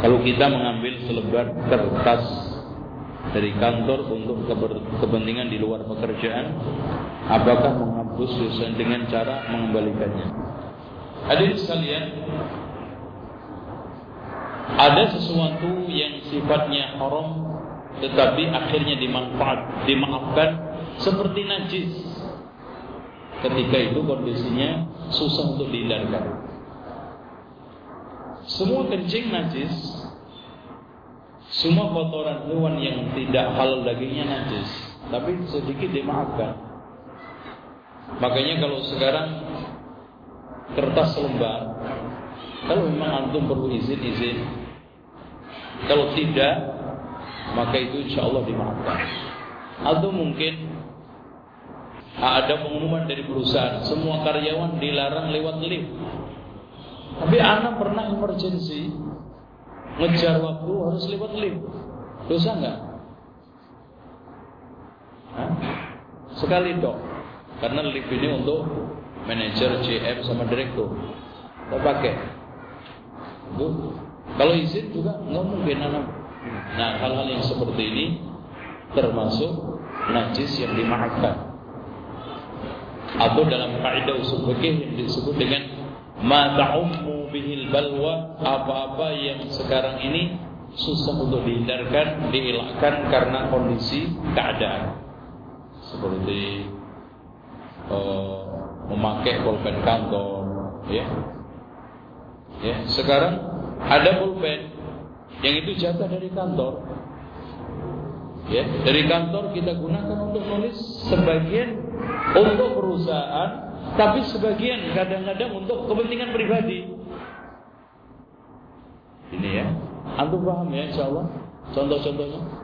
Kalau kita mengambil selebar kertas dari kantor untuk kepentingan di luar pekerjaan, apakah menghapus dosa dengan cara mengembalikannya? Hadirin sekalian, ada sesuatu yang sifatnya haram tetapi akhirnya dimanfaat, dimaafkan seperti najis. Ketika itu kondisinya susah untuk dihindarkan. Semua kencing najis, semua kotoran hewan yang tidak halal dagingnya najis, tapi sedikit dimaafkan. Makanya kalau sekarang kertas lembar, kalau memang antum perlu izin izin, kalau tidak maka itu insya Allah dimaafkan. Atau mungkin ada pengumuman dari perusahaan, semua karyawan dilarang lewat lift. Tapi anak pernah emergency, ngejar waktu harus lewat lift. Dosa enggak? Hah? Sekali dok, karena lift ini untuk manajer, GM sama direktur. Kita pakai. Itu. Kalau izin juga nggak mungkin anak Nah hal-hal yang seperti ini termasuk najis yang dimaafkan. Atau dalam kaidah usul fikih yang disebut dengan ma ta'ummu bihil balwa apa-apa yang sekarang ini susah untuk dihindarkan, dielakkan karena kondisi keadaan. Seperti uh, memakai pulpen kantor, ya. Ya, sekarang ada pulpen yang itu jatah dari kantor. Ya, dari kantor kita gunakan untuk nulis sebagian untuk perusahaan, tapi sebagian kadang-kadang untuk kepentingan pribadi. Ini ya, antum paham ya, insya Allah. Contoh-contohnya.